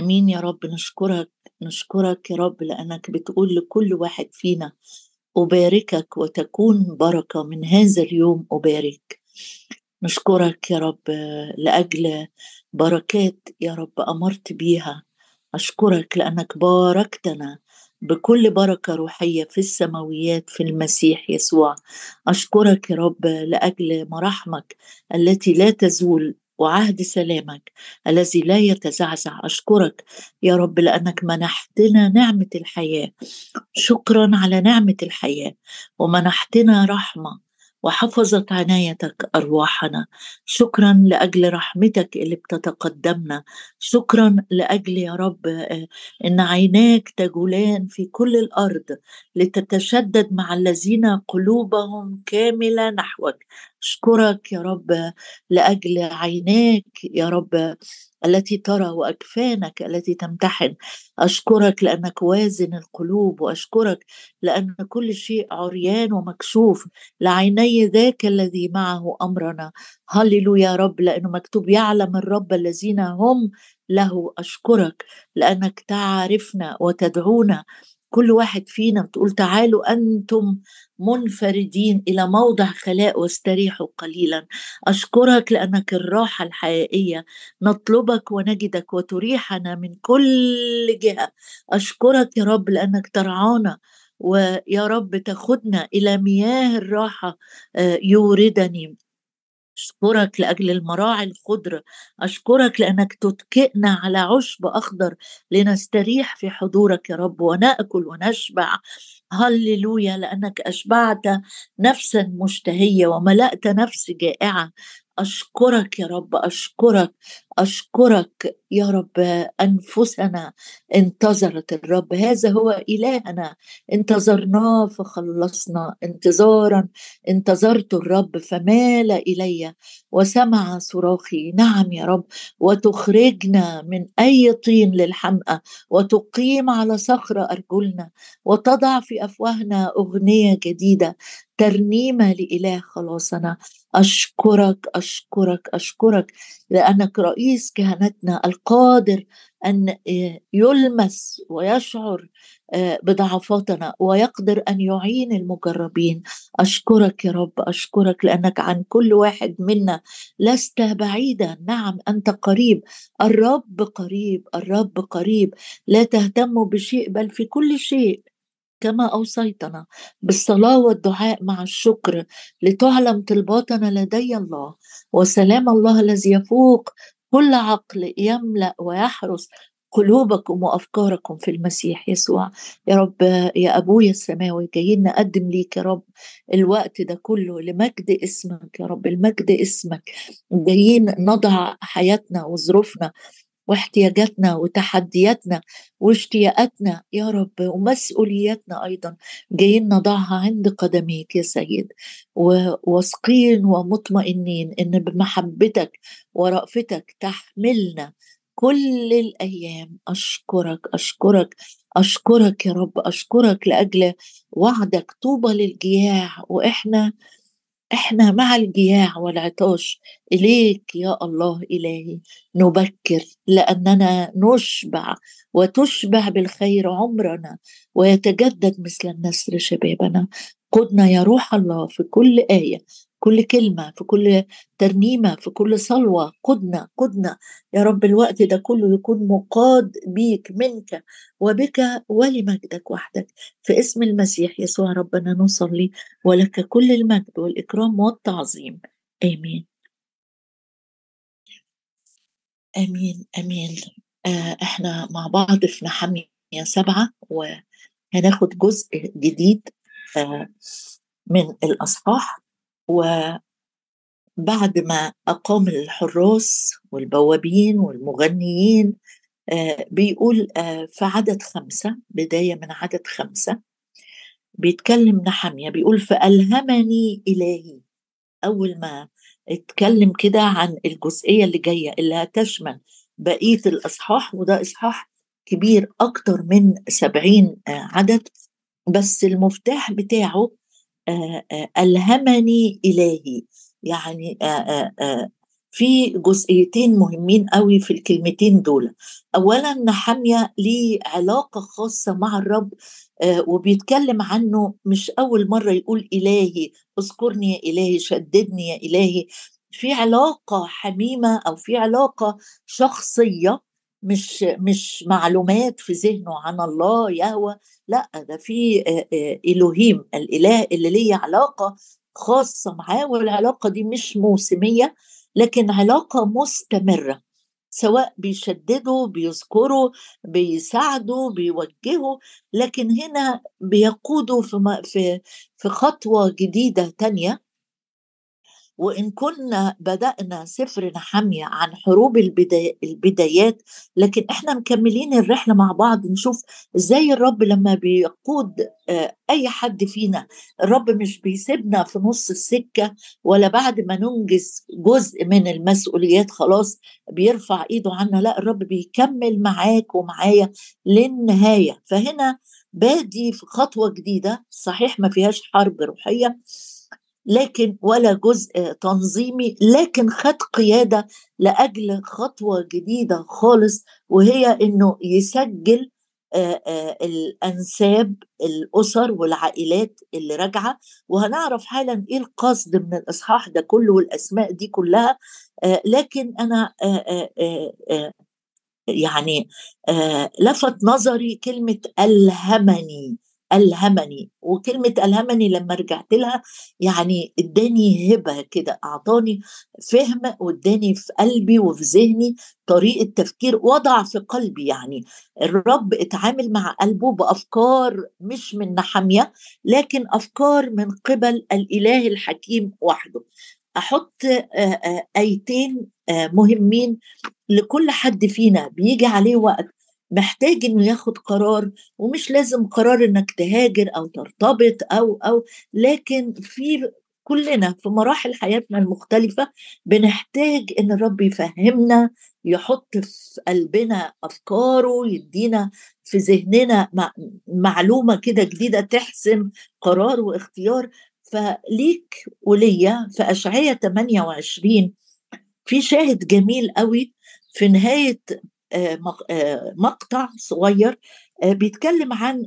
آمين يا رب نشكرك نشكرك يا رب لأنك بتقول لكل واحد فينا أباركك وتكون بركة من هذا اليوم أبارك. نشكرك يا رب لأجل بركات يا رب أمرت بيها. أشكرك لأنك باركتنا بكل بركة روحية في السماويات في المسيح يسوع. أشكرك يا رب لأجل مراحمك التي لا تزول وعهد سلامك الذي لا يتزعزع. أشكرك يا رب لأنك منحتنا نعمة الحياة. شكرا على نعمة الحياة ومنحتنا رحمة وحفظت عنايتك أرواحنا. شكرا لأجل رحمتك اللي بتتقدمنا. شكرا لأجل يا رب آه، إن عيناك تجولان في كل الأرض لتتشدد مع الذين قلوبهم كاملة نحوك. أشكرك يا رب لأجل عيناك يا رب التي ترى واكفانك التي تمتحن. أشكرك لأنك وازن القلوب وأشكرك لأن كل شيء عريان ومكشوف لعيني ذاك الذي معه أمرنا. هللويا يا رب لأنه مكتوب يعلم الرب الذين هم له. أشكرك لأنك تعرفنا وتدعونا. كل واحد فينا بتقول تعالوا أنتم منفردين إلى موضع خلاء واستريحوا قليلا. أشكرك لأنك الراحة الحقيقية. نطلبك ونجدك وتريحنا من كل جهة. أشكرك يا رب لأنك ترعانا ويا رب تاخدنا إلى مياه الراحة آه، يوردني. أشكرك لأجل المراعي الخضر أشكرك لأنك تتكئنا على عشب أخضر لنستريح في حضورك يا رب ونأكل ونشبع. هللويا لأنك أشبعت نفسا مشتهية وملأت نفس جائعة. أشكرك يا رب أشكرك أشكرك يا رب. أنفسنا انتظرت الرب هذا هو إلهنا. انتظرناه فخلصنا. انتظارا انتظرت الرب فمال إلي وسمع صراخي. نعم يا رب وتخرجنا من أي طين للحمأة وتقيم على صخرة أرجلنا وتضع في أفواهنا أغنية جديدة. ترنيمة لإله خلاصنا أشكرك أشكرك أشكرك لأنك رئيس كهنتنا القادر أن يلمس ويشعر آه، بضعفاتنا ويقدر أن يعين المجربين. أشكرك يا رب أشكرك لأنك عن كل واحد منا لست بعيدا. نعم أنت قريب الرب قريب الرب قريب. لا تهتم بشيء بل في كل شيء كما أوصيتنا بالصلاة والدعاء مع الشكر لتعلم طلباتنا لدي الله. وسلام الله الذي يفوق كل عقل يملأ ويحرس قلوبكم وأفكاركم في المسيح يسوع. يا رب يا أبويا السماوي جايين نقدم ليك يا رب الوقت ده كله لمجد اسمك يا رب المجد اسمك. جايين نضع حياتنا وظروفنا واحتياجاتنا وتحدياتنا واشتياقاتنا يا رب ومسؤولياتنا أيضا. جايين نضعها عند قدميك يا سيد. وواثقين ومطمئنين إن بمحبتك ورأفتك تحملنا كل الأيام. أشكرك أشكرك أشكرك يا رب. أشكرك لأجل وعدك. طوبى للجياع. وإحنا إحنا مع الجياع والعطاش إليك يا الله إلهي نبكر لأننا نشبع وتشبع بالخير عمرنا ويتجدد مثل النسر شبابنا. قدنا يا روح الله في كل آية كل كلمة في كل ترنيمة في كل صلوة قدنا قدنا. يا رب الوقت ده كله يكون مقاد بيك منك وبك ولمجدك وحدك. في اسم المسيح يسوع ربنا نصلي ولك كل المجد والإكرام والتعظيم. آمين. آمين آمين. آه إحنا مع بعض في نحمية سبعة وهناخد جزء جديد آه من الأصحاح. وبعد ما أقام الحراس والبوابين والمغنيين آه، بيقول آه، في عدد خمسة بداية من عدد خمسة بيتكلم نحمية بيقول فألهمني إلهي أول ما اتكلم كده عن الجزئية اللي جاية اللي هتشمل بقية الأصحاح وده إصحاح كبير أكتر من سبعين آه، عدد بس المفتاح بتاعه ألهمني إلهي. يعني في جزئيتين مهمين قوي في الكلمتين دول. اولا نحمية ليه علاقة خاصة مع الرب وبيتكلم عنه مش أول مرة يقول إلهي اذكرني يا إلهي شددني يا إلهي. في علاقة حميمة أو في علاقة شخصية مش مش معلومات في ذهنه عن الله يهوى. لا ده في الوهيم الإله اللي ليه علاقة خاصة معاه والعلاقة دي مش موسمية لكن علاقة مستمرة سواء بيشدده بيذكره بيساعده بيوجهه. لكن هنا بيقوده في في في خطوة جديدة تانية. وإن كنا بدأنا سفر نحمية عن حروب البدايات لكن إحنا مكملين الرحلة مع بعض نشوف إزاي الرب لما بيقود آه، أي حد فينا الرب مش بيسيبنا في نص السكة ولا بعد ما ننجز جزء من المسؤوليات خلاص بيرفع إيده عنا لا الرب بيكمل معاك ومعايا للنهاية. فهنا بادي في خطوة جديدة صحيح ما فيهاش حرب روحية لكن ولا جزء تنظيمي لكن خد قيادة لأجل خطوة جديدة خالص وهي إنه يسجل الأنساب الأسر والعائلات اللي راجعة. وهنعرف حالا إيه القصد من الإصحاح ده كله والأسماء دي كلها. لكن أنا يعني لفت نظري كلمة ألهمني. ألهمني وكلمة ألهمني لما رجعت لها يعني إداني هبة كده أعطاني فهم وإداني في قلبي وفي ذهني طريقة تفكير وضع في قلبي يعني. الرب اتعامل مع قلبه بأفكار مش من نحمية لكن أفكار من قبل الإله الحكيم وحده. أحط آيتين مهمين لكل حد فينا بيجي عليه وقت محتاج إنه ياخد قرار ومش لازم قرار إنك تهاجر أو ترتبط أو أو لكن في كلنا في مراحل حياتنا المختلفة بنحتاج إن الرب يفهمنا يحط في قلبنا أفكاره يدينا في ذهننا معلومة كده جديدة تحسم قرار واختيار. فليك وليا في أشعية 28 في شاهد جميل قوي في نهاية مقطع صغير آه، بيتكلم عن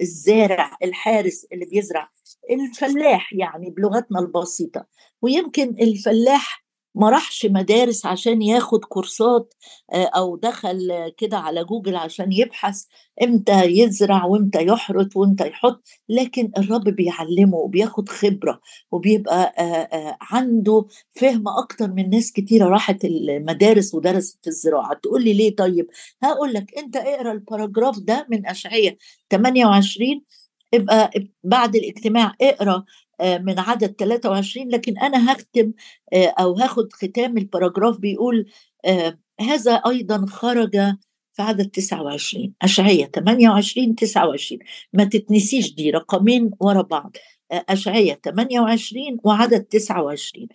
الزارع الحارس اللي بيزرع الفلاح يعني بلغتنا البسيطة. ويمكن الفلاح ما راحش مدارس عشان ياخد كورسات آه، أو دخل كده على جوجل عشان يبحث إمتى يزرع وإمتى يحرت وإمتى يحط. لكن الرب بيعلمه وبياخد خبرة وبيبقى آه، آه، عنده فهم أكتر من ناس كتيرة راحت المدارس ودرست الزراعة. تقول لي ليه طيب؟ هقول لك أنت اقرأ ال paragraph ده من اشعياء 28 ابقى بعد الاجتماع اقرأ من عدد 23 لكن أنا هختم آه، أو هاخد ختام الباراجراف بيقول آه، هذا أيضا خرج في عدد 29 أشعية 28 29 ما تتنسيش دي رقمين ورا بعض أشعية 28 وعدد 29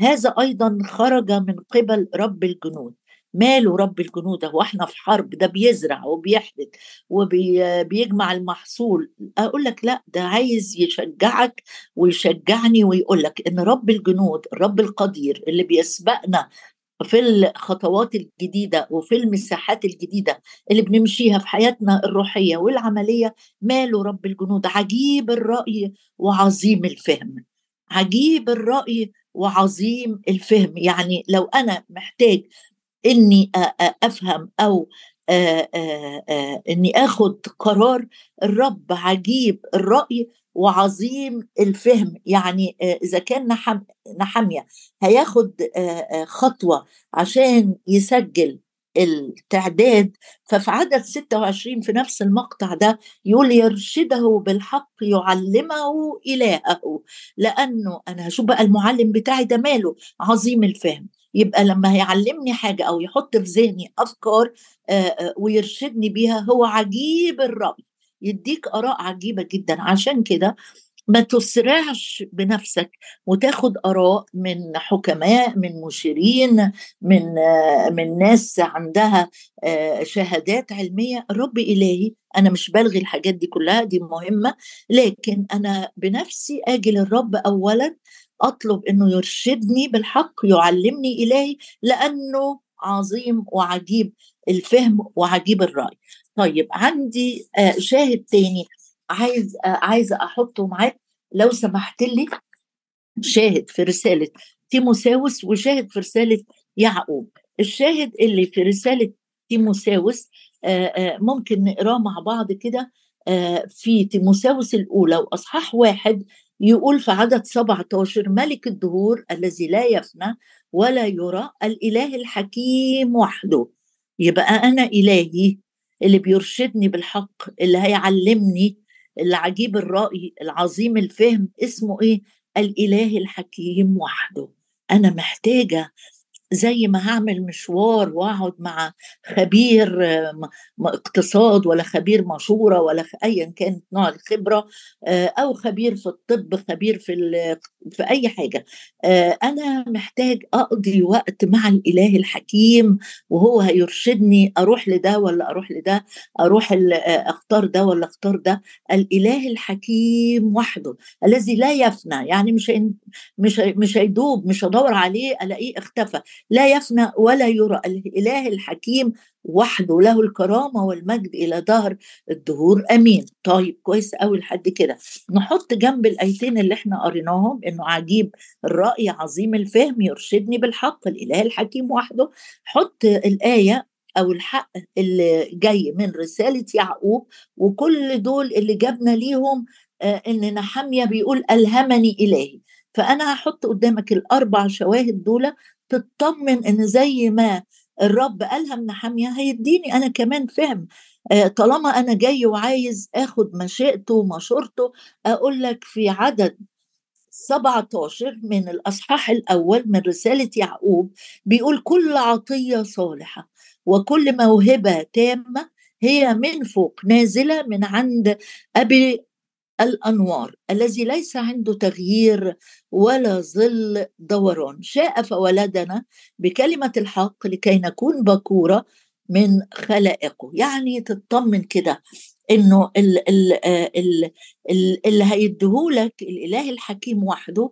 هذا أيضا خرج من قبل رب الجنود. ماله رب الجنود؟ هو إحنا في حرب ده بيزرع وبيحدث وبيجمع المحصول. أقول لك لأ ده عايز يشجعك ويشجعني ويقول لك إن رب الجنود الرب القدير اللي بيسبقنا في الخطوات الجديدة وفي المساحات الجديدة اللي بنمشيها في حياتنا الروحية والعملية ماله رب الجنود؟ عجيب الرأي وعظيم الفهم. عجيب الرأي وعظيم الفهم. يعني لو أنا محتاج إني أفهم أو إني آخد قرار الرب عجيب الرأي وعظيم الفهم. يعني إذا كان نحم نحمية هياخد خطوة عشان يسجل التعداد. ففي عدد 26 في نفس المقطع ده يقول يرشده بالحق يعلمه إلهه لأنه أنا هشوف بقى المعلم بتاعي ده ماله؟ عظيم الفهم. يبقى لما هيعلمني حاجة أو يحط في ذهني أفكار ويرشدني بيها هو عجيب الرأي. يديك آراء عجيبة جدا. عشان كده ما تسرعش بنفسك وتاخد آراء من حكماء من مشيرين من من ناس عندها شهادات علمية. رب إلهي أنا مش بلغي الحاجات دي كلها دي مهمة لكن أنا بنفسي آجي للرب اولا أطلب إنه يرشدني بالحق يعلمني إلهي لأنه عظيم وعجيب الفهم وعجيب الرأي. طيب عندي آه، شاهد تاني عايز آه، عايزه أحطه معاك. لو سمحت لي شاهد في رسالة تيموساوس وشاهد في رسالة يعقوب. الشاهد اللي في رسالة تيموساوس آه، ممكن نقراه مع بعض كده في تيموساوس الأولى وأصحاح واحد يقول في عدد 17 ملك الدهور الذي لا يفنى ولا يرى الإله الحكيم وحده. يبقى أنا إلهي اللي بيرشدني بالحق اللي هيعلمني اللي عجيب الرأي العظيم الفهم اسمه إيه؟ الإله الحكيم وحده. أنا محتاجة زي ما هعمل مشوار واقعد مع خبير اقتصاد ولا خبير مشورة ولا ايا كانت نوع الخبرة آه، أو خبير في الطب خبير في في أي حاجة. آه، أنا محتاج أقضي وقت مع الإله الحكيم وهو هيرشدني أروح لده ولا أروح لده أروح آه، أختار ده ولا أختار ده. الإله الحكيم وحده الذي لا يفنى يعني مش مش مش هيدوب مش هدور عليه ألاقيه اختفى. لا يفنى ولا يرى. الإله الحكيم وحده له الكرامة والمجد إلى دهر الدهور. آمين. طيب كويس قوي لحد كده. نحط جنب الآيتين اللي إحنا قريناهم إنه عجيب. الرأي عظيم الفهم يرشدني بالحق. الإله الحكيم وحده. حط الآية أو الحق اللي جاي من رسالة يعقوب وكل دول اللي جابنا ليهم آه إن نحمية بيقول ألهمني إلهي. فأنا هحط قدامك الأربع شواهد دول تطمن إن زي ما الرب قالها من حامية هيديني أنا كمان فهم. آه، طالما أنا جاي وعايز آخد مشيئته ومشورته أقول لك في عدد 17 من الأصحاح الأول من رسالة يعقوب بيقول كل عطية صالحة وكل موهبة تامة هي من فوق نازلة من عند أبي الأنوار الذي ليس عنده تغيير ولا ظل دوران. شاء فولدنا بكلمة الحق لكي نكون بكورة من خلائقه. يعني تطمن كده إنه ال اللي هيديهولك الإله الحكيم وحده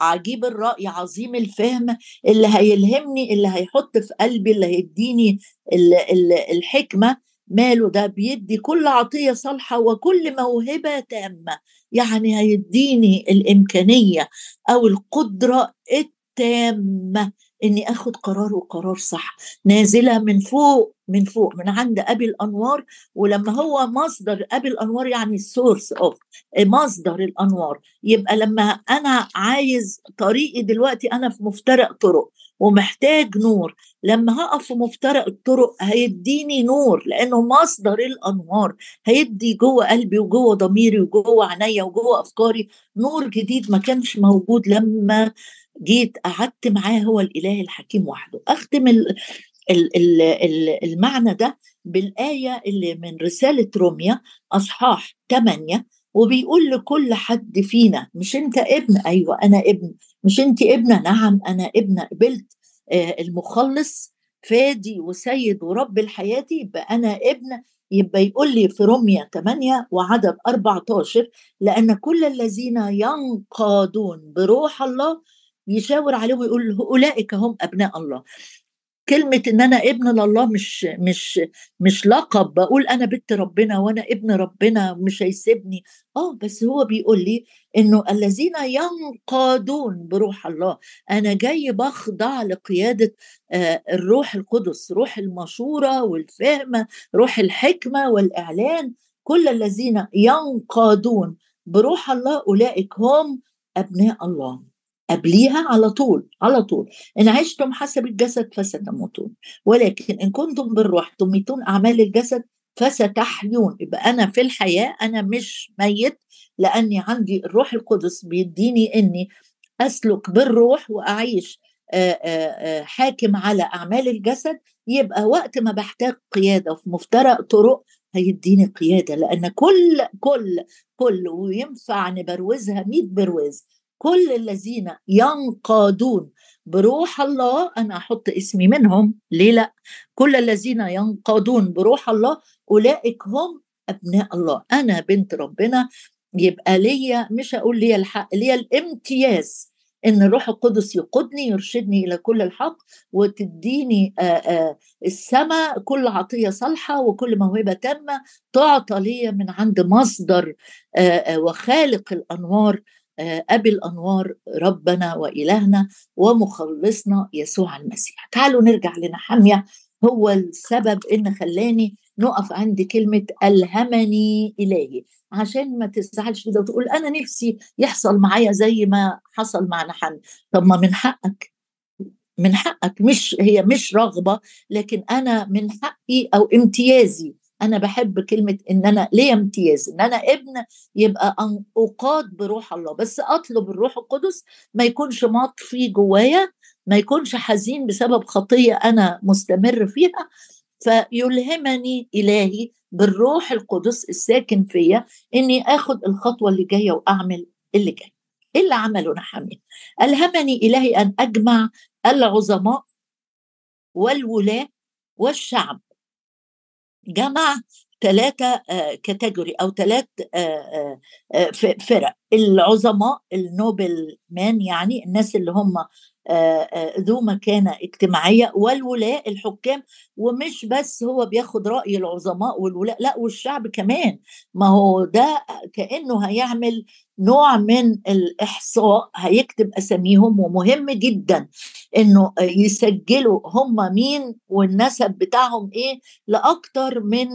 عجيب الرأي عظيم الفهم اللي هيلهمني اللي هيحط في قلبي اللي هيديني الحكمة ماله ده بيدي كل عطية صالحة وكل موهبة تامة. يعني هيديني الإمكانية أو القدرة التامة إني آخد قرار وقرار صح. نازلة من فوق من فوق من عند أبي الأنوار ولما هو مصدر أبي الأنوار يعني ال source of مصدر الأنوار. يبقى لما أنا عايز طريقي دلوقتي أنا في مفترق طرق ومحتاج نور. لما هقف في مفترق الطرق هيديني نور لأنه مصدر الأنوار. هيدي جوه قلبي وجوه ضميري وجوه عينيا وجوه أفكاري. نور جديد ما كانش موجود لما جيت قعدت معاه هو الإله الحكيم وحده. أختم المعنى ده بالآية اللي من رسالة روميا أصحاح 8 وبيقول لكل حد فينا مش أنت ابن؟ أيوه أنا ابن. مش أنت ابنة؟ نعم أنا ابنة. قبلت المخلص فادي وسيد ورب الحياة يبقى أنا ابن يبقى يقول لي في روميا 8 وعدد 14 لأن كل الذين ينقادون بروح الله يشاور عليهم ويقول اولئك هم أبناء الله. كلمة إن أنا ابن لله مش مش مش لقب بقول أنا بنت ربنا وأنا ابن ربنا مش هيسيبني. آه بس هو بيقول لي إنه الذين ينقادون بروح الله أنا جاي بخضع لقيادة آه الروح القدس روح المشورة والفهم روح الحكمة والإعلان. كل الذين ينقادون بروح الله أولئك هم أبناء الله. قبليها على طول على طول. إن عشتم حسب الجسد فستموتون. ولكن إن كنتم بالروح تميتون أعمال الجسد فستحيون. يبقى أنا في الحياة أنا مش ميت لأني عندي الروح القدس بيديني إني أسلك بالروح وأعيش حاكم على أعمال الجسد. يبقى وقت ما بحتاج قيادة في مفترق طرق هيديني قيادة. لأن كل كل كل وينفع نبروزها 100 برواز كل الذين ينقادون بروح الله أنا أحط اسمي منهم ليه لأ؟ كل الذين ينقادون بروح الله أولئك هم أبناء الله. أنا بنت ربنا يبقى ليا مش هقول ليا الحق ليا الامتياز. إن الروح القدس يقودني يرشدني إلى كل الحق وتديني السماء كل عطية صالحة وكل موهبة تامة تعطى لي من عند مصدر وخالق الأنوار. أبي الأنوار ربنا وإلهنا ومخلصنا يسوع المسيح. تعالوا نرجع لنحمية. هو السبب إن خلاني نقف عند كلمة ألهمني إلهي. عشان ما تزعلش كده وتقول أنا نفسي يحصل معايا زي ما حصل مع نحن. طب ما من حقك. من حقك. مش هي مش رغبة لكن أنا من حقي أو امتيازي. أنا بحب كلمة إن أنا ليه امتياز إن أنا ابن يبقى أقاد بروح الله. بس أطلب الروح القدس ما يكونش مطفي جوايا ما يكونش حزين بسبب خطية أنا مستمر فيها. فيلهمني إلهي بالروح القدس الساكن فيا إني آخد الخطوة اللي جاية وأعمل اللي جاي. إيه اللي عمله نحمي ألهمني إلهي أن أجمع العظماء والولاة والشعب. جمع ثلاثة كاتيجوري أو ثلاث آه، آه، فرق. العظماء النوبل مان يعني الناس اللي هم ذو مكانة اجتماعية والولاء الحكام. ومش بس هو بياخد رأي العظماء والولاء لأ والشعب كمان. ما هو ده كأنه هيعمل نوع من الإحصاء هيكتب أساميهم ومهم جدا إنه يسجلوا هم مين والنسب بتاعهم إيه لأكتر من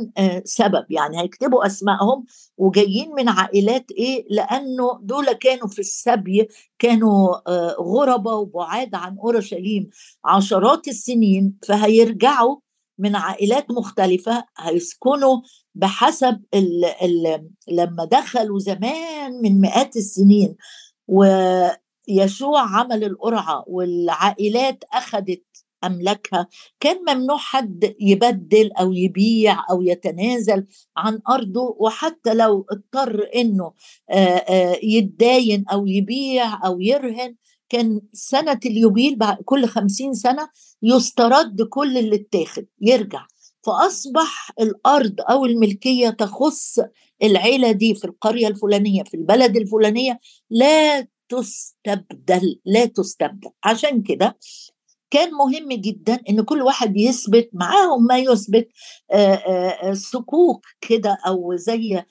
سبب. يعني هيكتبوا أسمائهم وجايين من عائلات إيه لأنه دول كانوا في السبي كانوا غربة وبعاد عن أورشليم عشرات السنين فهيرجعوا من عائلات مختلفة هيسكنوا بحسب ال ال لما دخلوا زمان من مئات السنين. ويشوع عمل القرعة والعائلات أخذت أملكها كان ممنوع حد يبدل أو يبيع أو يتنازل عن أرضه وحتى لو اضطر إنه يتداين أو يبيع أو يرهن كان سنة اليوبيل كل خمسين سنة يسترد كل اللي اتاخد يرجع. فأصبح الأرض أو الملكية تخص العيلة دي في القرية الفلانية في البلد الفلانية لا تستبدل لا تستبدل. عشان كده كان مهم جدا إن كل واحد يثبت معاهم ما يثبت صكوك كده أو زي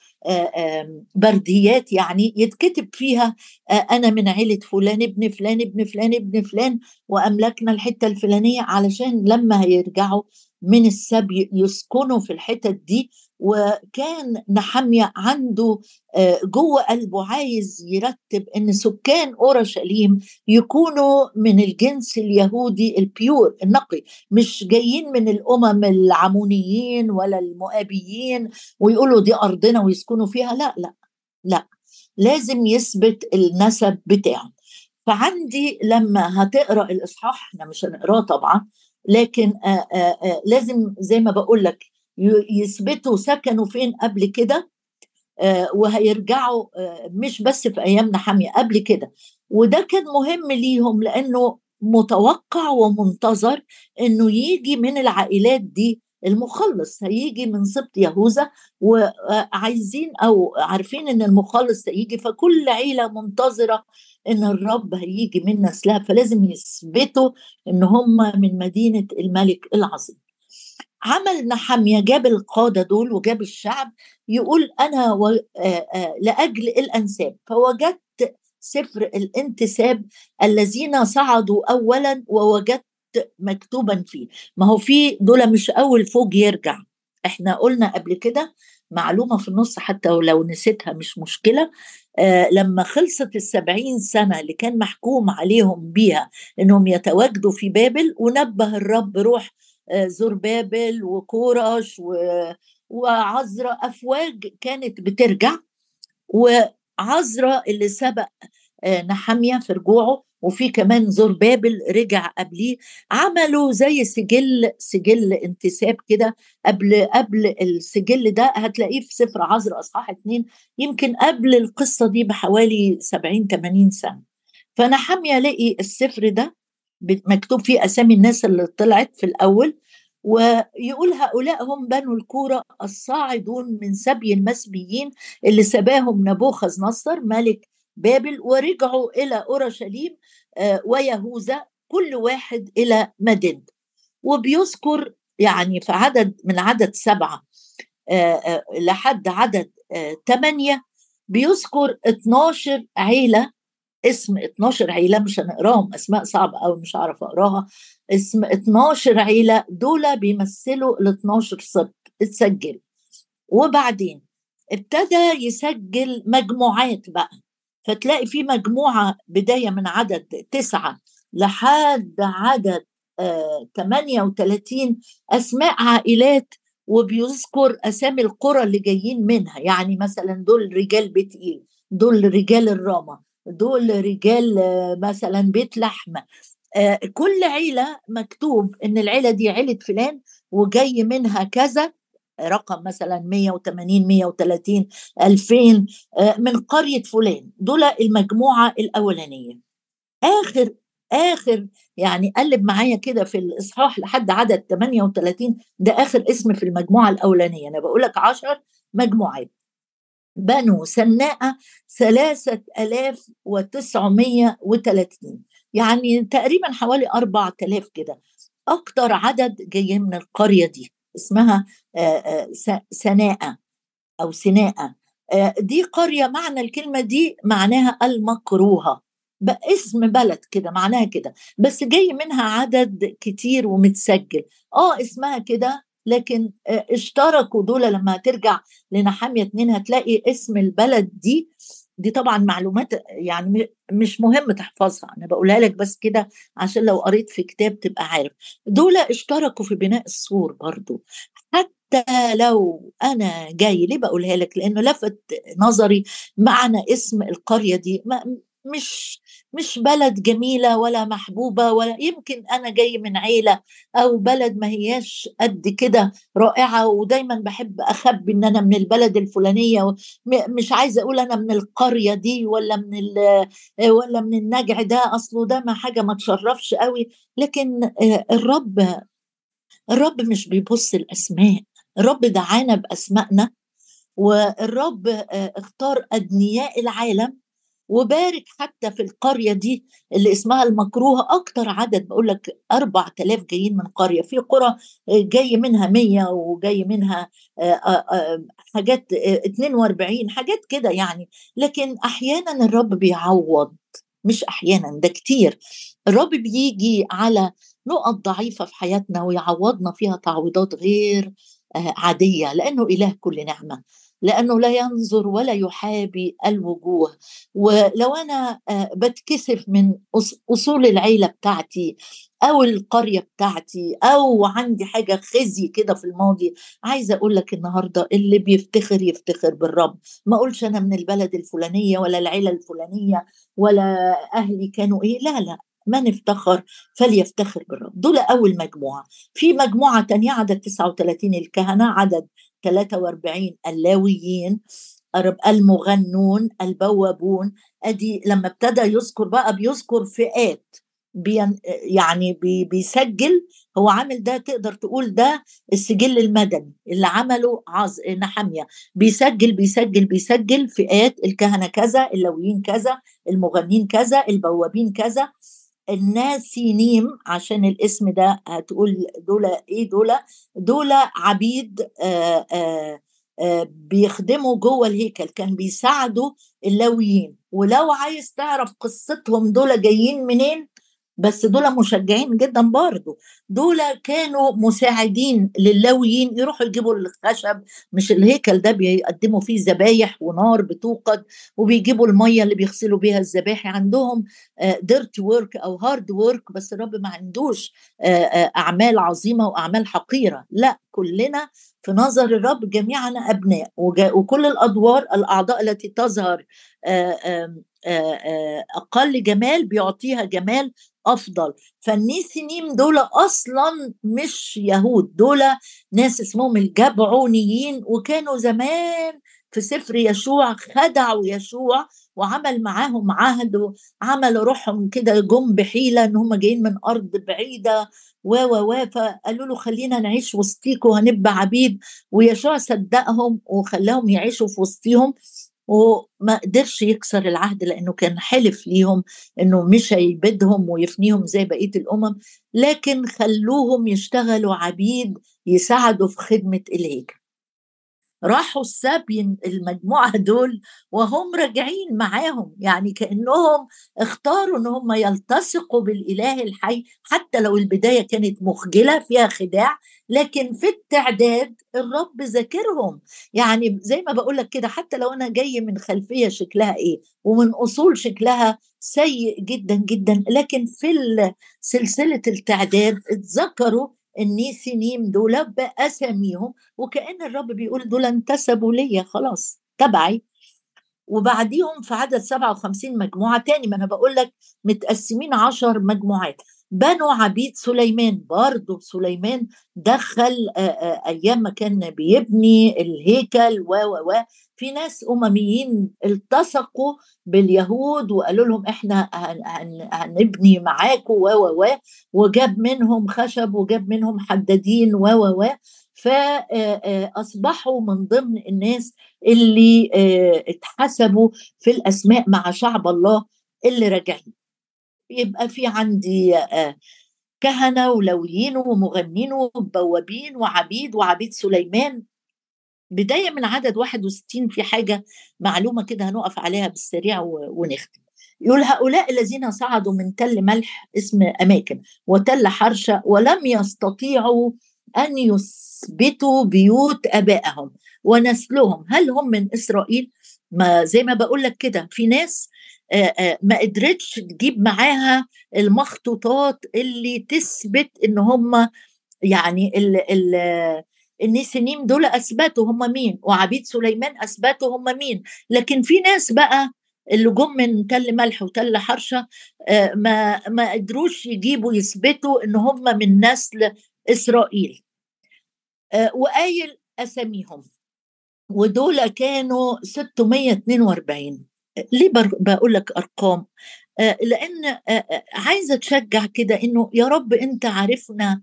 برديات يعني يتكتب فيها أنا من عيلة فلان ابن فلان ابن فلان ابن فلان وأملكنا الحتة الفلانية علشان لما هيرجعوا من السبي يسكنوا في الحتت دي وكان نحمية عنده آه، جوه قلبه عايز يرتب إن سكان أورشليم يكونوا من الجنس اليهودي البيور النقي مش جايين من الأمم العمونيين ولا المؤابيين ويقولوا دي أرضنا ويسكنوا فيها لا لا لا لازم يثبت النسب بتاعه. فعندي لما هتقرأ الإصحاح إحنا مش هنقراه طبعا لكن آآ آآ لازم زي ما بقول لك يثبتوا سكنوا فين قبل كده وهيرجعوا مش بس في ايامنا حاميه قبل كده. وده كان مهم ليهم لأنه متوقع ومنتظر إنه يجي من العائلات دي المخلص. هيجي من سبط يهوذا وعايزين أو عارفين إن المخلص هيجي فكل عيلة منتظرة إن الرب هيجي من نسلها. فلازم يثبتوا إن هم من مدينة الملك العظيم. عمل نحمية جاب القادة دول وجاب الشعب يقول أنا و... لأجل الأنساب. فوجدت سفر الانتساب الذين صعدوا أولا ووجدت مكتوبا فيه. ما هو في دول مش أول فوج يرجع. إحنا قلنا قبل كده معلومة في النص حتى ولو نسيتها مش مشكلة آه لما خلصت السبعين سنة اللي كان محكوم عليهم بيها إنهم يتواجدوا في بابل ونبه الرب روح آه زور بابل وكورش. وعزرة أفواج كانت بترجع وعزرة اللي سبق آه نحمية في رجوعه وفي كمان زور بابل رجع قبليه عملوا زي سجل سجل انتساب كده قبل قبل السجل ده هتلاقيه في سفر عذر أصحاح اتنين يمكن قبل القصة دي بحوالي 70 80 سنة فانا حاميه الاقي السفر ده مكتوب فيه أسامي الناس اللي طلعت في الأول ويقول هؤلاء هم بنو الكورة الصاعدون من سبي المسبيين اللي سباهم نبوخذ نصر ملك بابل ورجعوا إلى أورشليم آه، ويهوذا كل واحد إلى مدينة. وبيذكر يعني في عدد من عدد سبعة آه، آه، لحد عدد ثمانية بيذكر 12 عيلة اسم 12 عيلة مش هنقراهم أسماء صعبة قوي مش هعرف أقراها. اسم 12 عيلة دول بيمثلوا ال 12 سبط اتسجل. وبعدين ابتدى يسجل مجموعات بقى. فتلاقي في مجموعة بداية من عدد تسعة لحد عدد آه 38 أسماء عائلات وبيذكر أسامي القرى اللي جايين منها. يعني مثلا دول رجال بيت ايل دول رجال الرامه دول رجال مثلا بيت لحم آه، كل عيلة مكتوب إن العيلة دي عيلة فلان وجاي منها كذا رقم مثلا 180 130 2000 من قرية فلان. دول المجموعة الأولانية. آخر آخر يعني قلب معايا كده في الإصحاح لحد عدد 38 ده آخر اسم في المجموعة الأولانية. أنا بقول لك 10 مجموعات. بنو سناء ثلاثة ألاف وتسعمية وثلاثين يعني تقريبا حوالي أربعة آلاف كده. أكتر عدد جاي من القرية دي اسمها سناء أو سناء دي قرية معنى الكلمة دي معناها المكروهة. اسم بلد كده معناها كده. بس جاي منها عدد كتير ومتسجل. آه اسمها كده لكن اشتركوا دول لما هترجع لنحامية اتنين هتلاقي اسم البلد دي دي طبعا معلومات يعني مش مهم تحفظها أنا بقولها لك بس كده عشان لو قريت في كتاب تبقى عارف. دول اشتركوا في بناء السور برضو. حتى لو أنا جاي ليه بقولها لك؟ لأنه لفت نظري معنى اسم القرية دي مش مش بلد جميلة ولا محبوبة ولا يمكن أنا جاي من عيلة أو بلد ما هياش قد كده رائعة ودايما بحب أخبي إن أنا من البلد الفلانية مش عايزة أقول أنا من القرية دي ولا من ولا من النجع ده أصله ده ما حاجة ما تشرفش قوي. لكن الرب الرب مش بيبص الاسماء الرب دعانا بأسمائنا والرب اختار أدنياء العالم وبارك حتى في القرية دي اللي اسمها المكروهة أكتر عدد بقول لك 4000 جايين من قرية. في قرى جاي منها 100 وجاي منها حاجات 42 حاجات كده يعني. لكن أحيانا الرب بيعوض. مش أحيانا ده كتير. الرب بيجي على نقط ضعيفة في حياتنا ويعوضنا فيها تعويضات غير عادية لأنه إله كل نعمة. لأنه لا ينظر ولا يحابي الوجوه. ولو أنا آه، بتكسف من أصول العيلة بتاعتي أو القرية بتاعتي أو عندي حاجة خزي كده في الماضي عايزة أقول لك النهارده اللي بيفتخر يفتخر بالرب. ما أقولش أنا من البلد الفلانية ولا العيلة الفلانية ولا أهلي كانوا إيه لا لا. من افتخر فليفتخر بالرب. دول أول مجموعة. في مجموعة تانية عدد 39 الكهنة عدد 43 اللاويين المغنون البوابون. أدي لما ابتدى يذكر بقى بيذكر فئات بين يعني بي بيسجل. هو عامل ده تقدر تقول ده السجل المدني اللي عمله عز نحمية. بيسجل بيسجل بيسجل فئات الكهنة كذا اللويين كذا المغنين كذا البوابين كذا. الناسينيم عشان الاسم ده هتقول دول إيه دول؟ دول عبيد آآ آآ آآ بيخدموا جوه الهيكل كان بيساعدوا اللاويين. ولو عايز تعرف قصتهم دول جايين منين؟ بس دول مشجعين جدا برضه دول كانوا مساعدين للاويين يروحوا يجيبوا الخشب مش الهيكل ده بيقدموا فيه ذبايح ونار بتوقد وبيجيبوا المية اللي بيغسلوا بيها الذبائح عندهم dirty work أو hard work بس الرب ما عندوش أعمال عظيمة وأعمال حقيرة. لا كلنا في نظر الرب جميعنا أبناء وكل الأدوار الأعضاء التي تظهر أقل جمال بيعطيها جمال أفضل. فالنيسينيم دول أصلا مش يهود دول ناس اسمهم الجبعونيين وكانوا زمان في سفر يشوع خدعوا يشوع وعمل معاهم عهد وعملوا روحهم كده جم بحيلة إن هم جايين من أرض بعيدة و و و فقالوا له خلينا نعيش وسطيكوا هنبقى عبيد. ويشوع صدقهم وخلاهم يعيشوا في وسطيهم. وما قدرش يكسر العهد لأنه كان حلف ليهم إنه مش هيبيدهم ويفنيهم زي بقية الأمم لكن خلوهم يشتغلوا عبيد يساعدوا في خدمة الهيكل راحوا السبي المجموعة دول وهم راجعين معاهم يعني كأنهم اختاروا إن هم يلتصقوا بالإله الحي حتى لو البداية كانت مخجلة فيها خداع لكن في التعداد الرب ذاكرهم. يعني زي ما بقول لك كده حتى لو أنا جاي من خلفية شكلها إيه ومن أصول شكلها سيء جدا جدا لكن في سلسلة التعداد اتذكروا النيسينيم دول بأساميهم وكأن الرب بيقول دول انتسبوا ليا خلاص تبعي. وبعديهم في عدد 57 مجموعة تاني ما أنا بقول لك متقسمين عشر مجموعات. بنو عبيد سليمان. برضه سليمان دخل أيام ما كان بيبني الهيكل و و في ناس أمميين التصقوا باليهود وقالوا لهم إحنا هنبني معاكم و و وجاب منهم خشب وجاب منهم حدادين و و فاصبحوا من ضمن الناس اللي اتحسبوا في الأسماء مع شعب الله اللي راجعين. يبقى في عندي كهنة ولويين ومغنين وبوابين وعبيد وعبيد سليمان. بداية من عدد 61 في حاجة معلومة كده هنقف عليها بالسريع ونختم. يقول هؤلاء الذين صعدوا من تل ملح اسم أماكن وتل حرشة ولم يستطيعوا أن يثبتوا بيوت أبائهم ونسلهم. هل هم من إسرائيل؟ ما زي ما بقول لك كده في ناس ما قدرتش تجيب معاها المخطوطات اللي تثبت إن هم يعني ال ال النسنيم دول أثبتوا هم مين وعبيد سليمان أثبتوا هم مين. لكن في ناس بقى اللي جم من تل ملح وتل حرشة ما ما قدروش يجيبوا يثبتوا إن هم من نسل إسرائيل. وقايل أساميهم. ودول كانوا 642 ليه بقول لك أرقام؟ لأن عايزة تشجع كده إنه يا رب أنت عارفنا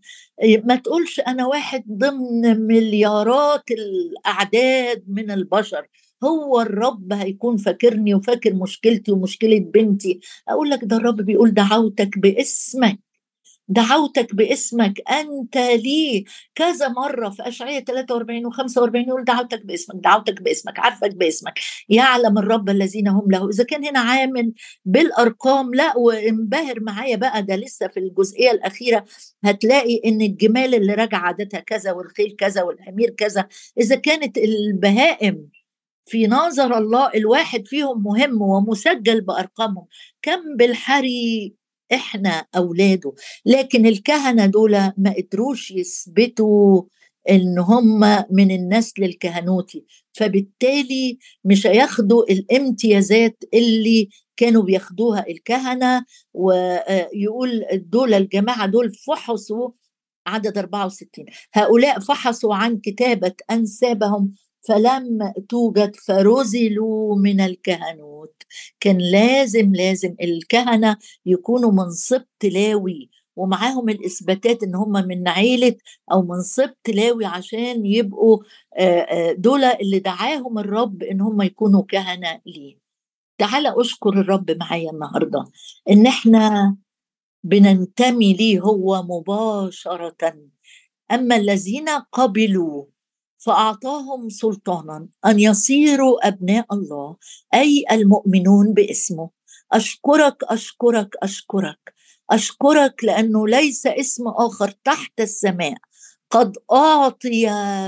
ما تقولش أنا واحد ضمن مليارات الأعداد من البشر. هو الرب هيكون فاكرني وفاكر مشكلتي ومشكلة بنتي. أقول لك ده الرب بيقول دعوتك باسمك. دعوتك باسمك أنت لي. كذا مرة في اشعياء 43 و45 يقول دعوتك باسمك دعوتك باسمك عارفك باسمك. يعلم الرب الذين هم له. إذا كان هنا عامل بالأرقام لا وانبهر معايا بقى ده لسه في الجزئية الأخيرة. هتلاقي إن الجمال اللي راجع عادتها كذا والخيل كذا والحمير كذا. إذا كانت البهائم في نظر الله الواحد فيهم مهم ومسجل بأرقامهم. كم بالحري إحنا أولاده. لكن الكهنة دول ما قدروش يثبتوا إن هم من النسل الكهنوتي. فبالتالي مش هياخدوا الامتيازات اللي كانوا بياخدوها الكهنة ويقول دول الجماعة دول فحصوا عدد 64 هؤلاء فحصوا عن كتابة أنسابهم فلم توجد فرزلوا من الكهنوت. كان لازم لازم الكهنة يكونوا من سبط لاوي ومعاهم الإثباتات إن هم من عيلة أو من سبط لاوي عشان يبقوا دول اللي دعاهم الرب إن هم يكونوا كهنة ليه. تعال أشكر الرب معايا النهاردة إن إحنا بننتمي ليه هو مباشرة. أما الذين قبلوا فأعطاهم سلطانا أن يصيروا أبناء الله أي المؤمنون باسمه. أشكرك أشكرك أشكرك. أشكرك لأنه ليس اسم آخر تحت السماء. قد أعطي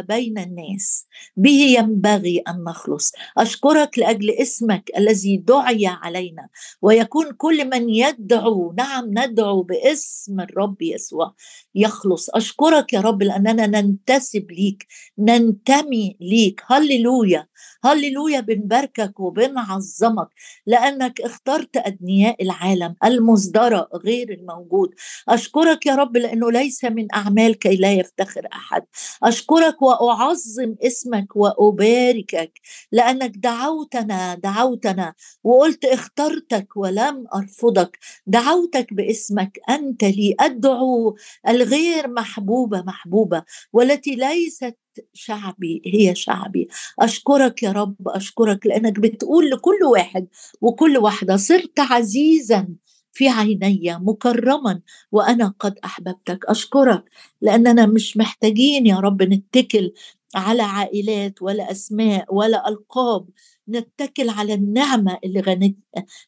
بين الناس. به ينبغي أن نخلص. أشكرك لأجل اسمك الذي دعي علينا. ويكون كل من يدعو نعم ندعو باسم الرب يسوع يخلص. أشكرك يا رب لأننا ننتسب ليك ننتمي ليك. هللويا. هللويا. بنباركك وبنعظمك. لأنك اخترت أدنياء العالم المصدره غير الموجود. أشكرك يا رب لأنه ليس من اعمال كي لا يفتخر آخر أحد. أشكرك وأعظم اسمك وأباركك لأنك دعوتنا دعوتنا وقلت اخترتك ولم أرفضك. دعوتك باسمك أنت لي. أدعو الغير محبوبة محبوبة والتي ليست شعبي هي شعبي. أشكرك يا رب أشكرك لأنك بتقول لكل واحد وكل واحدة صرت عزيزا. في عيني مكرما وأنا قد أحببتك. أشكرك لأننا مش محتاجين يا رب نتكل على عائلات ولا أسماء ولا ألقاب. نتكل على النعمة اللي غنت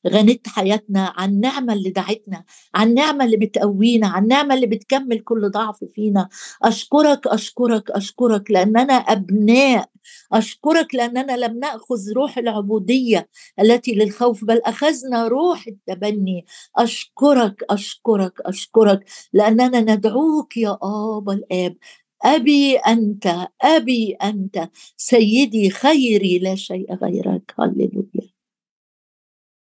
غنت حياتنا عن النعمة اللي دعتنا عن النعمة اللي بتقوينا عن النعمة اللي بتكمل كل ضعف فينا. أشكرك أشكرك أشكرك لأننا أبناء. أشكرك لأننا لم نأخذ روح العبودية التي للخوف بل أخذنا روح التبني. أشكرك أشكرك أشكرك لأننا ندعوك يا آبا الآب. أبي أنت أبي أنت سيدي خيري لا شيء غيرك. هللويا.